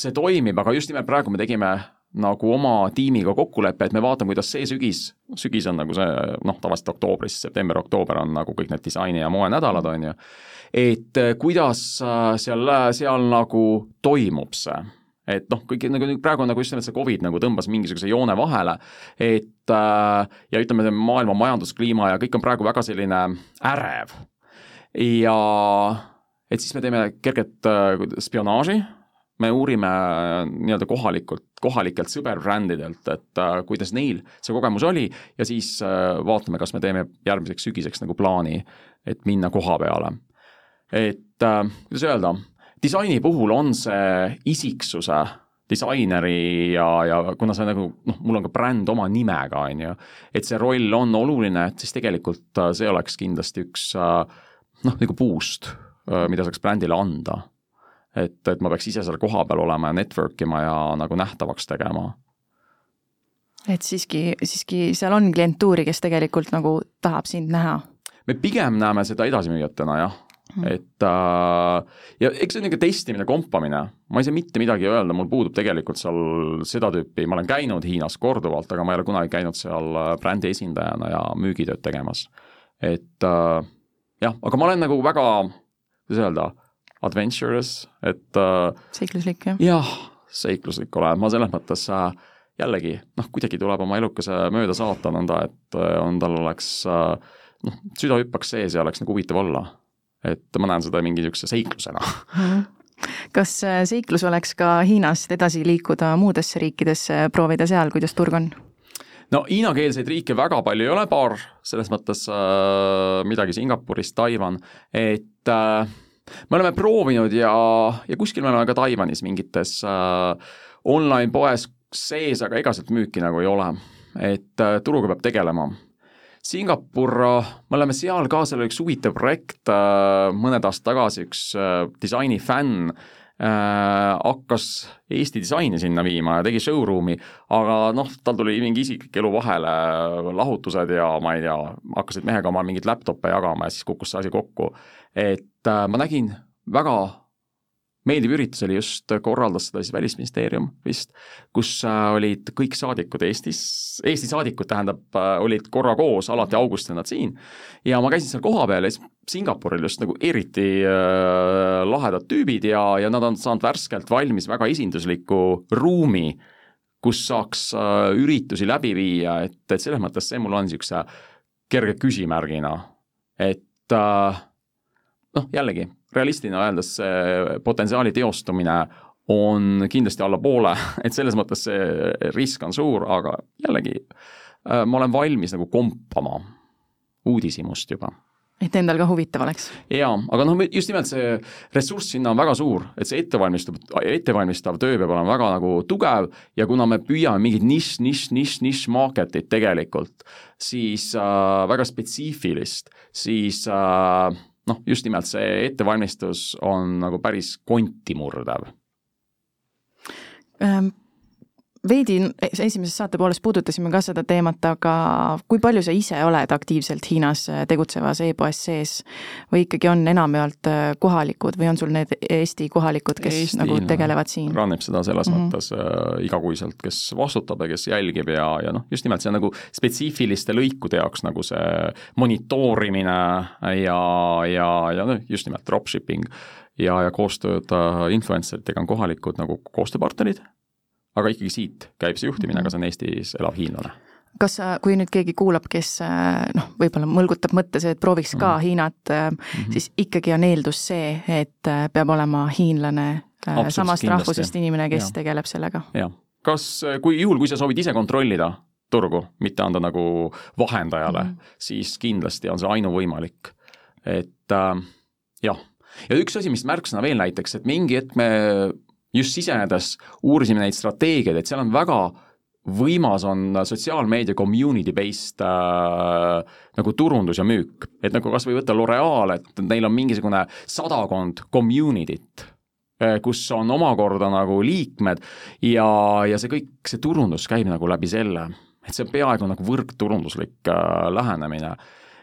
see toimib, aga just nimelt praegu me tegime nagu oma tiimiga kokkulepe, et me vaatame, kuidas see sügis, sügis on nagu see noh, tavaliselt oktoobris, september-oktoober on nagu kõik need disaini ja moenädalad, on ju, et äh, kuidas äh, seal, seal nagu toimub see et noh, kõik nagu praegu on nagu just nimelt see Covid nagu tõmbas mingisuguse joone vahele, et äh, ja ütleme, see maailma majanduskliima ja kõik on praegu väga selline ärev. ja et siis me teeme kerget spionaaži me uurime äh, nii-öelda kohalikult, kohalikelt sõberbrändidelt, et äh, kuidas neil see kogemus oli ja siis äh, vaatame, kas me teeme järgmiseks sügiseks nagu plaani, et minna koha peale. et äh, kuidas öelda, disaini puhul on see isiksuse disaineri ja, ja kuna see nagu noh, mul on ka bränd oma nimega, on ju, et see roll on oluline, et siis tegelikult äh, see oleks kindlasti üks äh, noh, nagu boost, mida saaks brändile anda et, et ma peaks ise seal kohapeal olema ja network ima ja nagu nähtavaks tegema. et siiski, siiski seal on klientuuri, kes tegelikult nagu tahab sind näha? me pigem näeme seda edasimüüjatena jah mm., et äh, ja eks see on niisugune testimine, kompamine, ma ei saa mitte midagi öelda, mul puudub tegelikult seal seda tüüpi, ma olen käinud Hiinas korduvalt, aga ma ei ole kunagi käinud seal äh, brändi esindajana ja müügitööd tegemas. et äh, jah, aga ma olen nagu väga, kuidas öelda adventurous, et äh, seikluslik, jah? jah, seikluslik olen, ma selles mõttes äh, jällegi noh, kuidagi tuleb oma elukese mööda saata nõnda, et äh, on, tal oleks äh, noh, süda hüppaks sees ja oleks nagu huvitav olla. et ma näen seda mingi niisuguse seiklusena mm. -hmm kas äh, seiklus oleks ka Hiinast edasi liikuda muudesse riikidesse, proovida seal, kuidas turg on? no hiinakeelseid riike väga palju ei ole, paar selles mõttes äh, midagi Singapurist, Taiwan, et äh, me oleme proovinud ja, ja kuskil me oleme ka Taiwanis mingites äh, online poes sees, aga ega sealt müüki nagu ei ole. et äh, turuga peab tegelema. Singapur, me oleme seal ka, seal oli üks huvitav projekt mõned aastad tagasi, üks disainifänn hakkas Eesti disaini sinna viima ja tegi showroom'i, aga noh, tal tuli mingi isiklik elu vahele, lahutused ja ma ei tea, hakkasid mehega oma mingeid laptop'e jagama ja siis kukkus see asi kokku. et ma nägin väga meeldiv üritus oli just, korraldas seda siis Välisministeerium vist, kus äh, olid kõik saadikud Eestis, Eesti saadikud tähendab, äh, olid korra koos, alati augustis on nad siin, ja ma käisin seal kohapeal ja siis Singapuril just nagu eriti äh, lahedad tüübid ja, ja nad on saanud värskelt valmis väga esindusliku ruumi, kus saaks äh, üritusi läbi viia, et, et selles mõttes see mul on niisuguse kerge küsimärgina, et äh, noh, jällegi realistina öeldes see potentsiaali teostumine on kindlasti alla poole, et selles mõttes see risk on suur, aga jällegi äh, ma olen valmis nagu kompama uudishimust juba et endal ka huvitav oleks. jaa, aga noh, just nimelt see ressurss sinna on väga suur, et see ettevalmistav, ettevalmistav töö peab olema väga nagu tugev ja kuna me püüame mingit nišš, nišš, nišš, nišš market'it tegelikult, siis äh, väga spetsiifilist, siis äh, noh, just nimelt see ettevalmistus on nagu päris konti murdev ähm veidi esimeses saate pooles puudutasime ka seda teemat, aga kui palju sa ise oled aktiivselt Hiinas tegutsevas e-poes sees või ikkagi on enamjaolt äh, kohalikud või on sul need Eesti kohalikud, kes Eesti nagu tegelevad siin? rannib seda selles mm -hmm. mõttes äh, igakuiselt, kes vastutab ja kes jälgib ja, ja noh, just nimelt see nagu spetsiifiliste lõikude jaoks nagu see monitoorimine ja, ja, ja noh, just nimelt dropshipping ja, ja koostööd äh, influencer itega on kohalikud nagu koostööpartnerid aga ikkagi siit käib see juhtimine, kas on Eestis elav hiinlane kas, kui nüüd keegi kuulab, kes noh, võib-olla mõlgutab mõttes, et prooviks ka mm -hmm. Hiinat mm, -hmm. siis ikkagi on eeldus see, et äh, peab olema hiinlane, äh, samast kindlasti. rahvusest inimene, kes ja. tegeleb sellega. jah, kas, kui juhul, kui sa soovid ise kontrollida turgu, mitte anda nagu vahendajale mm, -hmm. siis kindlasti on see ainuvõimalik. et äh, jah, ja üks asi, mis märksõna veel näiteks, et mingi hetk me just sisenedes uurisime neid strateegiaid, et seal on väga võimas on sotsiaalmeedia community based äh, nagu turundus ja müük. et nagu kas või võtta L'Oreal, et neil on mingisugune sadakond community't äh,, kus on omakorda nagu liikmed ja, ja see kõik, see turundus käib nagu läbi selle, et see on peaaegu nagu võrkturunduslik äh, lähenemine.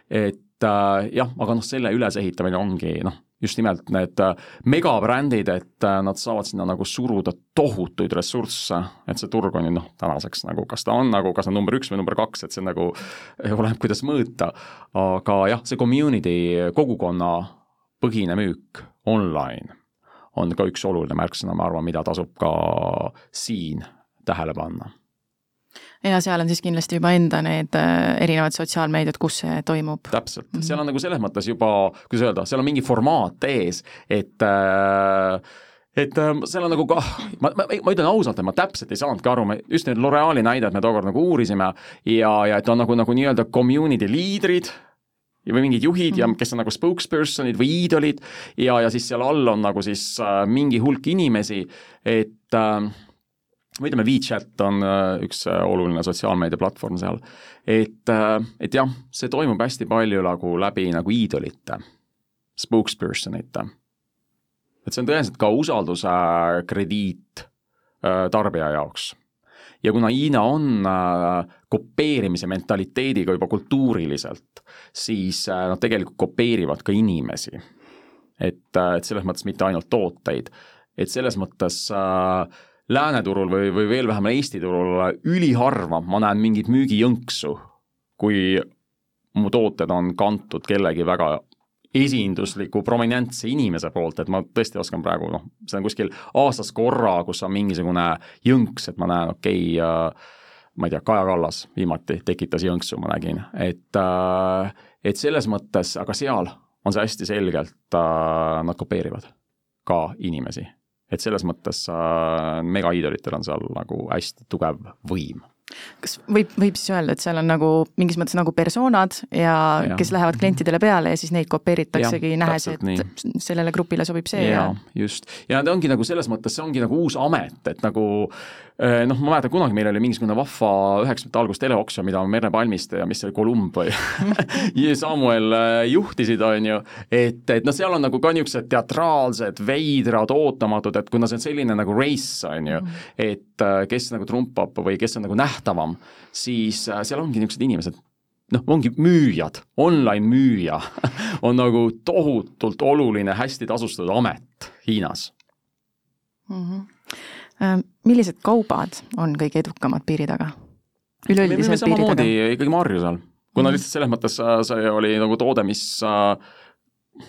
et jah, aga noh, selle ülesehitamine ongi noh just nimelt need äh, megabrändid, et äh, nad saavad sinna nagu suruda tohutuid ressursse, et see turg on ju noh, tänaseks nagu, kas ta on nagu, kas on number üks või number kaks, et see nagu oleneb, kuidas mõõta, aga jah, see community, kogukonna põhine müük online on ka üks oluline märksõna, ma arvan, mida tasub ka siin tähele panna ja seal on siis kindlasti juba enda need äh, erinevad sotsiaalmeediad, kus see toimub. täpselt mm, -hmm. seal on nagu selles mõttes juba, kuidas öelda, seal on mingi formaat ees, et äh, et äh, seal on nagu kah, ma, ma, ma ütlen ausalt, et ma täpselt ei saanudki aru, me just need L'Oreali näidet me tookord nagu uurisime ja, ja et on nagu, nagu nii-öelda community liidrid või mingid juhid ja mhm. kes on nagu spokesperson'id või iidolid ja, ja siis seal all on nagu siis äh, mingi hulk inimesi, et äh, või ütleme, WeChat on äh, üks äh, oluline sotsiaalmeediaplatvorm seal. et, äh, et jah, see toimub hästi palju nagu läbi nagu iidolite, spokesperson ite. et see on tõenäoliselt ka usalduse krediit tarbija jaoks. ja kuna Hiina on kopeerimise mentaliteediga juba kultuuriliselt, siis nad tegelikult kopeerivad ka inimesi. et, et selles mõttes mitte ainult tooteid, et selles mõttes äh, lääneturul või, või veel vähem Eesti turul üliharva ma näen mingit müügijõnksu, kui mu tooted on kantud kellegi väga esindusliku prominentse inimese poolt, et ma tõesti oskan praegu noh, see on kuskil aastas korra, kus on mingisugune jõnks, et ma näen, okei okay, äh,, ma ei tea, Kaja Kallas viimati tekitas jõnksu, ma nägin, et äh, et selles mõttes, aga seal on see hästi selgelt äh,, nad kopeerivad ka inimesi et selles mõttes äh, megaiidolitel on seal nagu hästi tugev võim kas võib, võib siis öelda, et seal on nagu mingis mõttes nagu persoonad ja, ja. kes lähevad klientidele peale ja siis neid kopeeritaksegi, nähes, et nii. sellele grupile sobib see ja, ja just. ja ta ongi nagu selles mõttes, see ongi nagu uus amet, et nagu noh, ma mäletan kunagi meil oli mingisugune vahva üheksakümnendate algus teleoksjon, mida Merle Palmiste ja mis see oli, Columb või (laughs) Samuel eh, juhtisid, on ju, et, et noh, seal on nagu ka niisugused teatraalsed, veidrad, ootamatud, et kuna see on selline nagu race, on ju, mm. et eh, kes nagu trumpab või kes on nagu nähtavam, siis seal ongi niisugused inimesed, noh, ongi müüjad, online müüja (laughs) on nagu tohutult oluline, hästi tasustatud amet Hiinas mm. -hmm. Millised kaubad on kõige edukamad piiri taga? üleüldiselt piiri taga? ikkagi Marju seal, kuna mm lihtsalt selles mõttes äh, see oli nagu toode, mis, äh,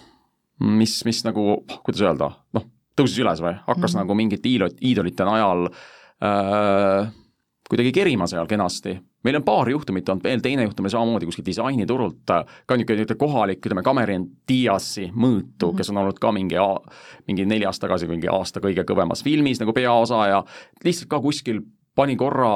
mis, mis nagu, kuidas öelda, noh, tõusis üles või hakkas mm nagu mingite iidolite najal äh, kuidagi kerima seal kenasti. meil on paar juhtumit olnud, veel teine juhtum oli samamoodi kuskil disainiturult, ka niisugune kohalik, ütleme, Cameron Diasi mõõtu mm, -hmm. kes on olnud ka mingi, mingi neli aastat tagasi mingi aasta kõige kõvemas filmis nagu peaosa ja lihtsalt ka kuskil pani korra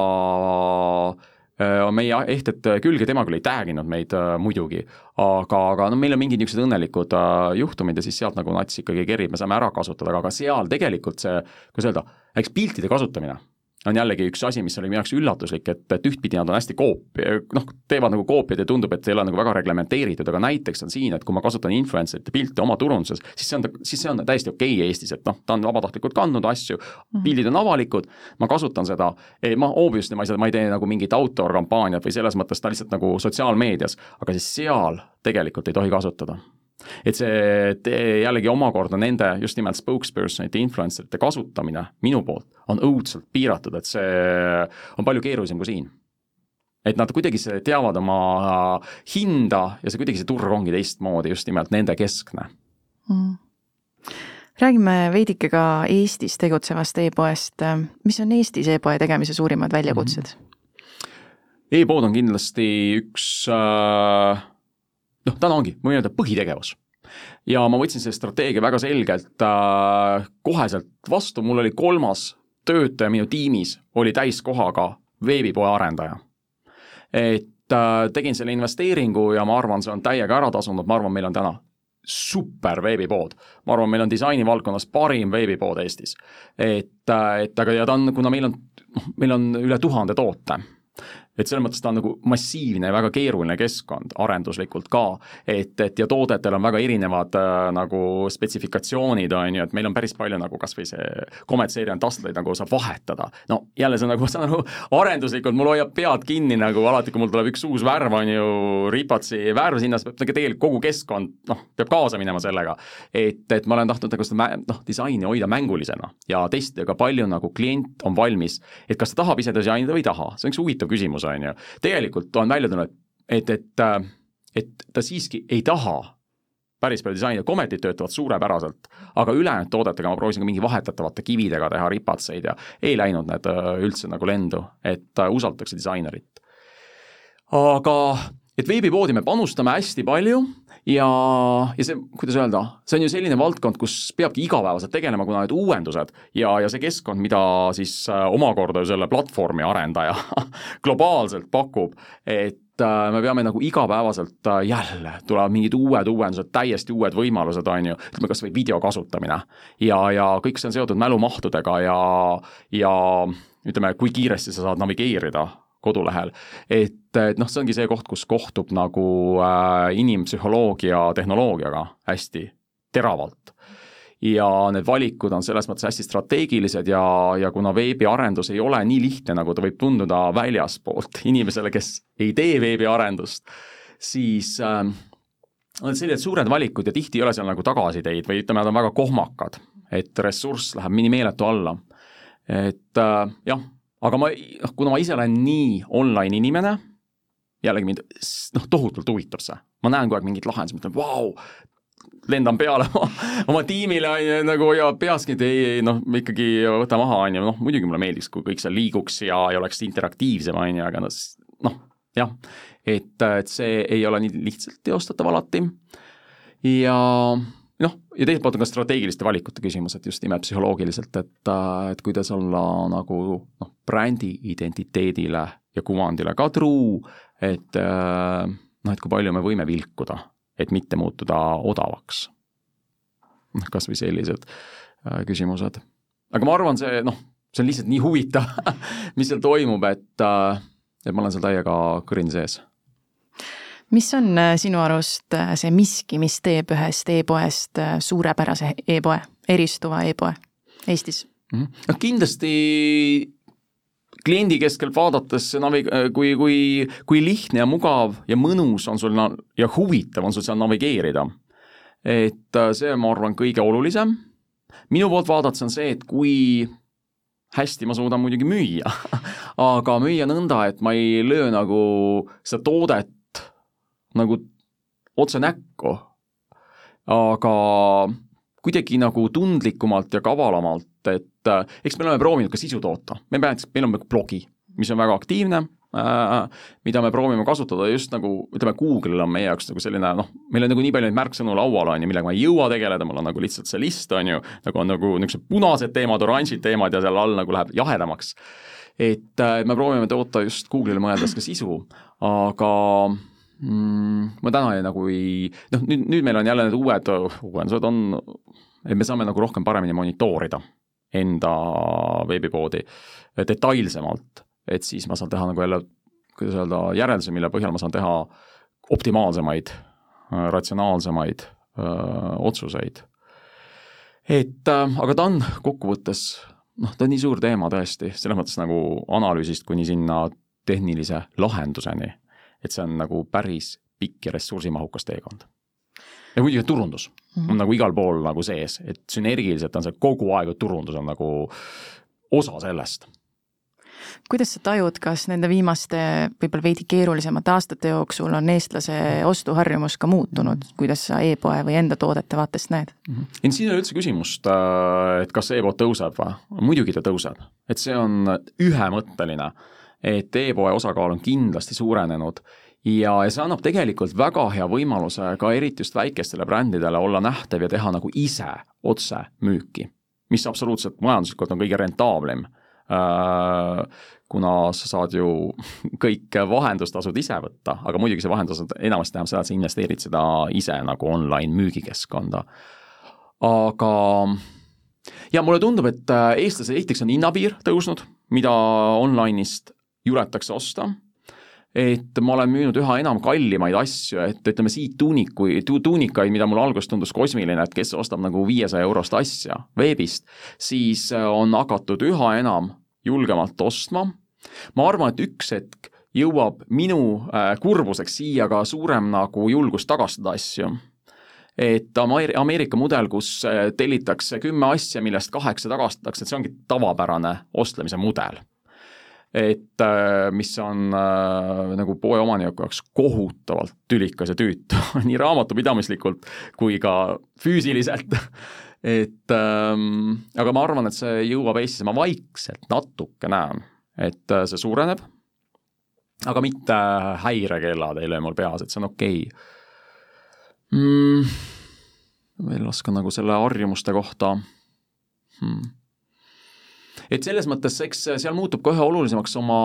äh, meie ehted külge, tema küll ei tag inud meid äh, muidugi, aga, aga no meil on mingid niisugused õnnelikud äh, juhtumid ja siis sealt nagu nats ikkagi kerib, me saame ära kasutada, aga ka seal tegelikult see, kuidas öelda, eks piltide kasutamine on jällegi üks asi, mis oli minu jaoks üllatuslik, et, et ühtpidi nad on hästi koop-, noh, teevad nagu koopiaid ja tundub, et ei ole nagu väga reglementeeritud, aga näiteks on siin, et kui ma kasutan influencerite pilte oma turunduses, siis see on, siis see on täiesti okei okay Eestis, et noh, ta on vabatahtlikult kandnud asju, mhm. pildid on avalikud, ma kasutan seda, ma obviously ma ei saa, ma ei tee nagu mingit outdoor kampaaniat või selles mõttes ta lihtsalt nagu sotsiaalmeedias, aga siis seal tegelikult ei tohi kasutada et see jällegi omakorda nende just nimelt spokespersonite, influencer ite kasutamine minu poolt on õudselt piiratud, et see on palju keerulisem kui siin. et nad kuidagi teavad oma hinda ja see kuidagi see turg ongi teistmoodi, just nimelt nende keskne mm räägime veidike ka Eestis tegutsevast e-poest, mis on Eestis e-poe tegemise suurimad väljakutsed mm? -hmm. E-pood on kindlasti üks äh, noh, täna ongi, ma võin öelda, põhitegevus. ja ma võtsin selle strateegia väga selgelt äh, koheselt vastu, mul oli kolmas töötaja minu tiimis, oli täiskohaga veebipoe arendaja. et äh, tegin selle investeeringu ja ma arvan, see on täiega ära tasunud, ma arvan, meil on täna super veebipood. ma arvan, meil on disaini valdkonnas parim veebipood Eestis. et, äh, et aga, ja ta on, kuna meil on, noh, meil on üle tuhande toote et selles mõttes ta on nagu massiivne ja väga keeruline keskkond arenduslikult ka, et, et ja toodetel on väga erinevad äh, nagu spetsifikatsioonid, on ju, et meil on päris palju nagu kas või see Comet-seeria on tastleid nagu saab vahetada. no jälle see on nagu, (laughs) saan aru, arenduslikult mul hoiab pead kinni nagu alati, kui mul tuleb üks uus värv, on ju, Ripatsi värv sinna, siis peab nagu tegelikult kogu keskkond, noh, peab kaasa minema sellega. et, et ma olen tahtnud nagu seda noh, disaini hoida mängulisena ja testida ka palju nagu klient on valmis, et kas ta tahab ise disainida või ei taha, see on üks huvitav küsimus on ju. tegelikult on välja tulnud, et, et, äh, et ta siiski ei taha päris palju disaini, Cometid töötavad suurepäraselt, aga ülejäänud toodetega ma proovisin ka mingi vahetatavate kividega teha ripatseid ja ei läinud need äh, üldse nagu lendu, et äh, usaldatakse disainerit. aga et veebipoodi me panustame hästi palju ja, ja see, kuidas öelda, see on ju selline valdkond, kus peabki igapäevaselt tegelema, kuna need uuendused ja, ja see keskkond, mida siis äh, omakorda ju selle platvormi arendaja (laughs) globaalselt pakub, et äh, me peame nagu igapäevaselt äh, jälle, tulevad mingid uued uuendused, täiesti uued võimalused, on ju, ütleme kas või video kasutamine. ja, ja kõik see on seotud mälumahtudega ja, ja ütleme, kui kiiresti sa saad navigeerida kodulehel. et, et noh, see ongi see koht, kus kohtub nagu äh, inimpsühholoogia tehnoloogiaga hästi teravalt. ja need valikud on selles mõttes hästi strateegilised ja, ja kuna veebiarendus ei ole nii lihtne, nagu ta võib tunduda väljaspoolt (laughs) inimesele, kes ei tee veebiarendust, siis äh, on sellised suured valikud ja tihti ei ole seal nagu tagasiteid või ütleme, nad on väga kohmakad, et ressurss läheb nii meeletu alla. et äh, jah aga ma, noh, kuna ma ise olen nii online inimene, jällegi mind noh, tohutult huvitab see, ma näen kogu aeg mingeid lahendusi, mõtlen, vau, lendan peale oma, oma tiimile on ju nagu ja peaski, et ei, ei noh, ikkagi võta maha, on ju, noh muidugi mulle meeldiks, kui kõik seal liiguks ja, ja oleks interaktiivsem, on ju, aga noh, noh, jah, et, et see ei ole nii lihtsalt teostatav alati. Ja noh, ja teiselt poolt on ka strateegiliste valikute küsimus, et just nimelt psühholoogiliselt, et, et kuidas olla nagu noh, brändi identiteedile ja kuvandile ka truu, et noh, et kui palju me võime vilkuda, et mitte muutuda odavaks. noh, kas või sellised äh, küsimused. aga ma arvan, see noh, see on lihtsalt nii huvitav (laughs) mis seal toimub, et, äh, et ma olen seal täiega kõrini sees mis on äh, sinu arust äh, see miski, mis teeb ühest e-poest äh, suurepärase e-poe, eristuva e-poe Eestis? Noh, kindlasti kliendi keskelt vaadates navi-, kui, kui, kui lihtne ja mugav ja mõnus on sul ja huvitav on sul seal navigeerida. et see, ma arvan, kõige olulisem. minu poolt vaadates on see, et kui hästi ma suudan muidugi müüa (laughs) aga müüa nõnda, et ma ei löö nagu seda toodet nagu otse näkku, aga kuidagi nagu tundlikumalt ja kavalamalt, et äh, eks me oleme proovinud ka sisu toota, me näiteks, meil on nagu blogi, mis on väga aktiivne äh,, mida me proovime kasutada just nagu ütleme, Google on meie jaoks nagu selline noh, meil on nagu nii palju neid märksõnu laual, on ju, millega ma ei jõua tegeleda, mul on nagu lihtsalt see list, on ju, nagu on nagu niisugused punased teemad, oranžid teemad ja seal all nagu läheb jahedamaks. et äh, me proovime toota just Google'ile mõeldes ka sisu, aga mm,? ma täna ei, nagu ei, noh nüüd, nüüd meil on jälle need uued uuendused on, et me saame nagu rohkem paremini monitoorida enda veebipoodi detailsemalt, et siis ma saan teha nagu jälle, kuidas öelda, järeldusi, mille põhjal ma saan teha optimaalsemaid, ratsionaalsemaid öö, otsuseid. et äh, aga ta on kokkuvõttes noh, ta on nii suur teema tõesti, selles mõttes nagu analüüsist kuni sinna tehnilise lahenduseni et see on nagu päris pikk ja ressursimahukas teekond. ja muidugi turundus mm -hmm. on nagu igal pool nagu sees, et sünergiliselt on see kogu aeg, et turundus on nagu osa sellest kuidas sa tajud, kas nende viimaste võib-olla veidi keerulisemate aastate jooksul on eestlase ostuharjumus ka muutunud, kuidas sa e-poe või enda toodete vaatest näed mm? -hmm. ei, siin ei ole üldse küsimust, äh, et kas e-pood tõuseb või, muidugi ta tõuseb, et see on ühemõtteline et e-poe osakaal on kindlasti suurenenud ja, ja see annab tegelikult väga hea võimaluse ka eriti just väikestele brändidele olla nähtav ja teha nagu ise otse müüki, mis absoluutselt majanduslikult on kõige rentaablim äh, kuna sa saad ju (laughs) kõik vahendustasud ise võtta, aga muidugi see vahendustasud enamasti tähendab seda, et sa investeerid seda ise nagu online müügikeskkonda. aga ja mulle tundub, et äh, eestlased esiteks on hinnapiir tõusnud, mida online'ist juletakse osta. Et ma olen müünud üha enam kallimaid asju, et ütleme siit tuunikuid tu,, tuunikaid, mida mulle alguses tundus kosmiline, et kes ostab nagu viiesaja eurost asja veebist, siis äh, on hakatud üha enam julgemalt ostma. ma arvan, et üks hetk jõuab minu äh, kurbuseks siia ka suurem nagu julgus tagastada asju. Et Ameerika mudel, kus äh, tellitakse kümme asja, millest kaheksa tagastatakse, et see ongi tavapärane ostlemise mudel et äh, mis on äh, nagu poeomaniku jaoks kohutavalt tülikas ja tüütu (laughs) nii raamatupidamislikult kui ka füüsiliselt (laughs) et ähm, aga ma arvan, et see jõuab Eestisse, ma vaikselt natuke näen, et äh, see suureneb, aga mitte häirekellad ei löö mul peas, et see on okei okay. mm,. veel oskan nagu selle harjumuste kohta hmm et selles mõttes, eks seal muutub ka ühe olulisemaks oma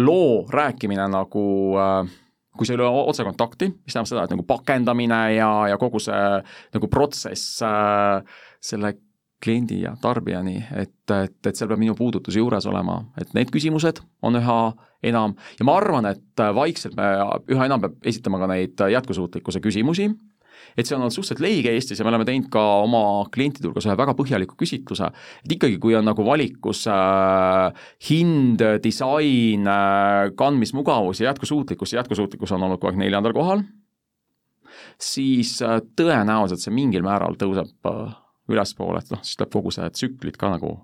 loo rääkimine nagu äh, kui sul ei ole otsekontakti, mis tähendab seda, et nagu pakendamine ja, ja kogu see nagu protsess äh, selle kliendi ja tarbijani, et, et, et seal peab minu puudutus juures olema, et need küsimused on üha enam. Ja ma arvan, et vaikselt me üha enam peab esitama ka neid jätkusuutlikkuse küsimusi et see on olnud suhteliselt leige Eestis ja me oleme teinud ka oma klientide hulgas ühe väga põhjaliku küsitluse, et ikkagi, kui on nagu valikus äh, hind, disain äh,, kandmismugavus ja jätkusuutlikkus, jätkusuutlikkus on olnud kogu aeg neljandal kohal, siis äh, tõenäoliselt see mingil määral tõuseb äh, ülespoole, et noh, siis tuleb kogu see tsüklid ka nagu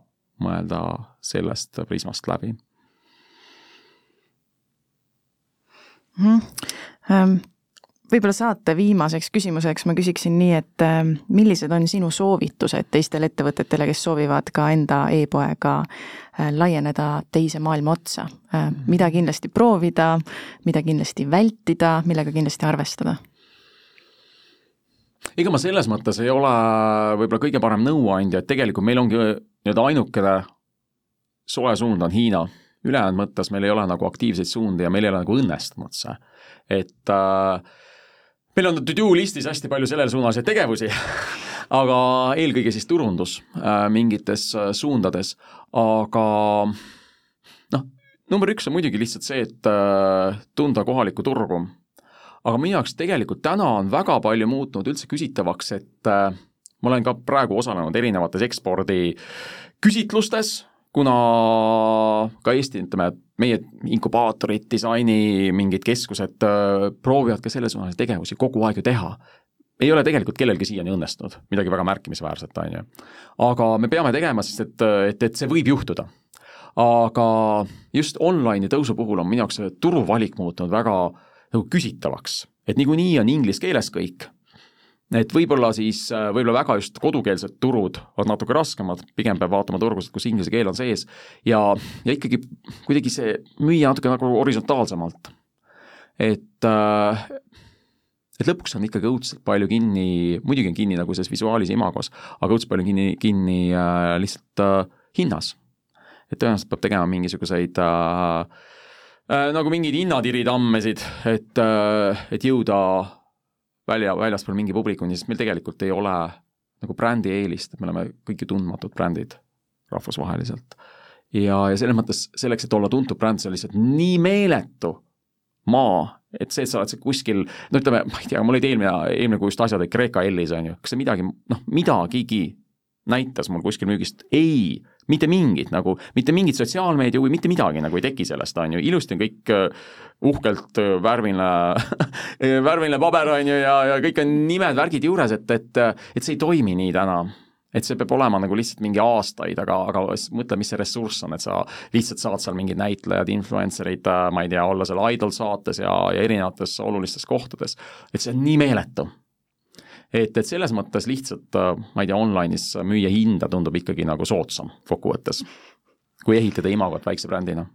mõelda sellest prismast läbi mm. -hmm võib-olla saate viimaseks küsimuseks ma küsiksin nii, et äh, millised on sinu soovitused teistele ettevõtetele, kes soovivad ka enda e-poega äh, laieneda teise maailma otsa? Äh, mida kindlasti proovida, mida kindlasti vältida, millega kindlasti arvestada? ega ma selles mõttes ei ole võib-olla kõige parem nõuandja, et tegelikult meil ongi nii-öelda ainukene soe suund on Hiina. ülejäänud mõttes meil ei ole nagu aktiivseid suundi ja meil ei ole nagu õnnestunud see. et äh, meil on to-do listis hästi palju sellele suunalisi tegevusi (laughs) aga eelkõige siis turundus äh, mingites äh, suundades, aga noh, number üks on muidugi lihtsalt see, et äh, tunda kohalikku turgu. aga minu jaoks tegelikult täna on väga palju muutunud üldse küsitavaks, et ma olen ka praegu osalenud erinevates ekspordi küsitlustes, kuna ka Eesti, ütleme, meie inkubaatorid, disaini mingid keskused äh, proovivad ka sellesuunalisi tegevusi kogu aeg ju teha ei ole tegelikult kellelgi siiani õnnestunud, midagi väga märkimisväärset, on ju. aga me peame tegema, sest et, et, et see võib juhtuda. aga just online'i tõusu puhul on minu jaoks see turuvalik muutunud väga nagu küsitavaks, et niikuinii on inglise keeles kõik, et võib-olla siis, võib-olla väga just kodukeelsed turud on natuke raskemad, pigem peab vaatama turgusid, kus inglise keel on sees ja, ja ikkagi kuidagi see müüa natuke nagu horisontaalsemalt. et äh, et lõpuks on ikkagi õudselt palju kinni, muidugi on kinni nagu selles visuaalis imagos, aga õudselt palju kinni, kinni äh, lihtsalt äh, hinnas. et tõenäoliselt peab tegema mingisuguseid äh, äh, nagu mingeid hinnatiritammesid, et äh,, et jõuda välja, väljaspool mingi publikuni, sest meil tegelikult ei ole nagu brändi eelist, et me oleme kõik ju tundmatud brändid rahvusvaheliselt. ja, ja selles mõttes selleks, et olla tuntud bränd, see on lihtsalt nii meeletu maa et see, et sa oled kuskil, no ütleme, ma ei tea, mul olid eelmine, eelmine kuu just asjad olid Kreeka Ellis, on ju, kas see midagi, noh, midagigi näitas mul kuskil müügist, ei, mitte mingit nagu, mitte mingit sotsiaalmeedia huvi, mitte midagi nagu ei teki sellest, on ju, ilusti on kõik uh, uhkelt uh, värviline (laughs) värviline paber, on ju, ja, ja kõik on nimed, värgid juures, et, et, et see ei toimi nii täna et see peab olema nagu lihtsalt mingi aastaid, aga, aga mõtle, mis see ressurss on, et sa lihtsalt saad seal mingid näitlejad, influencer'id, äh, ma ei tea, olla seal Idol saates ja, ja erinevates olulistes kohtades. et see on nii meeletu. Et, et selles mõttes lihtsalt, äh, ma ei tea, online'is müüa hinda tundub ikkagi nagu soodsam kokkuvõttes, kui ehitada imagot väikse brändina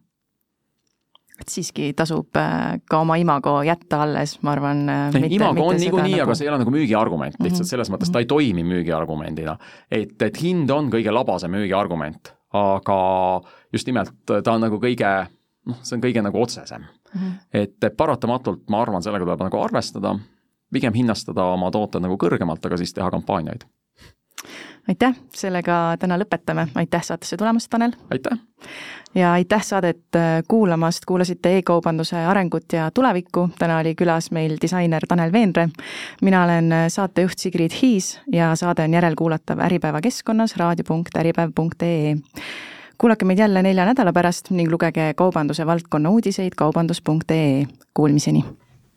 et siiski tasub äh, ka oma imago jätta alles, ma arvan. Äh, imago on niikuinii nagu..., aga see ei ole nagu müügiargument lihtsalt -hmm. selles mõttes, ta ei toimi müügiargumendina. et, et hind on kõige labasem müügiargument, aga just nimelt ta on nagu kõige noh, see on kõige nagu otsesem mm. -hmm. et, et paratamatult ma arvan, sellega tuleb nagu arvestada, pigem hinnastada oma tooted nagu kõrgemalt, aga siis teha kampaaniaid aitäh, sellega täna lõpetame, aitäh saatesse tulemast, Tanel! aitäh! ja aitäh saadet äh, kuulamast, kuulasite e-kaubanduse arengut ja tulevikku, täna oli külas meil disainer Tanel Veenre. mina olen äh, saatejuht Sigrid Hiis ja saade on järelkuulatav Äripäeva keskkonnas raadio.äripäev.ee kuulake meid jälle nelja nädala pärast ning lugege kaubanduse valdkonna uudiseid kaubandus.ee, kuulmiseni!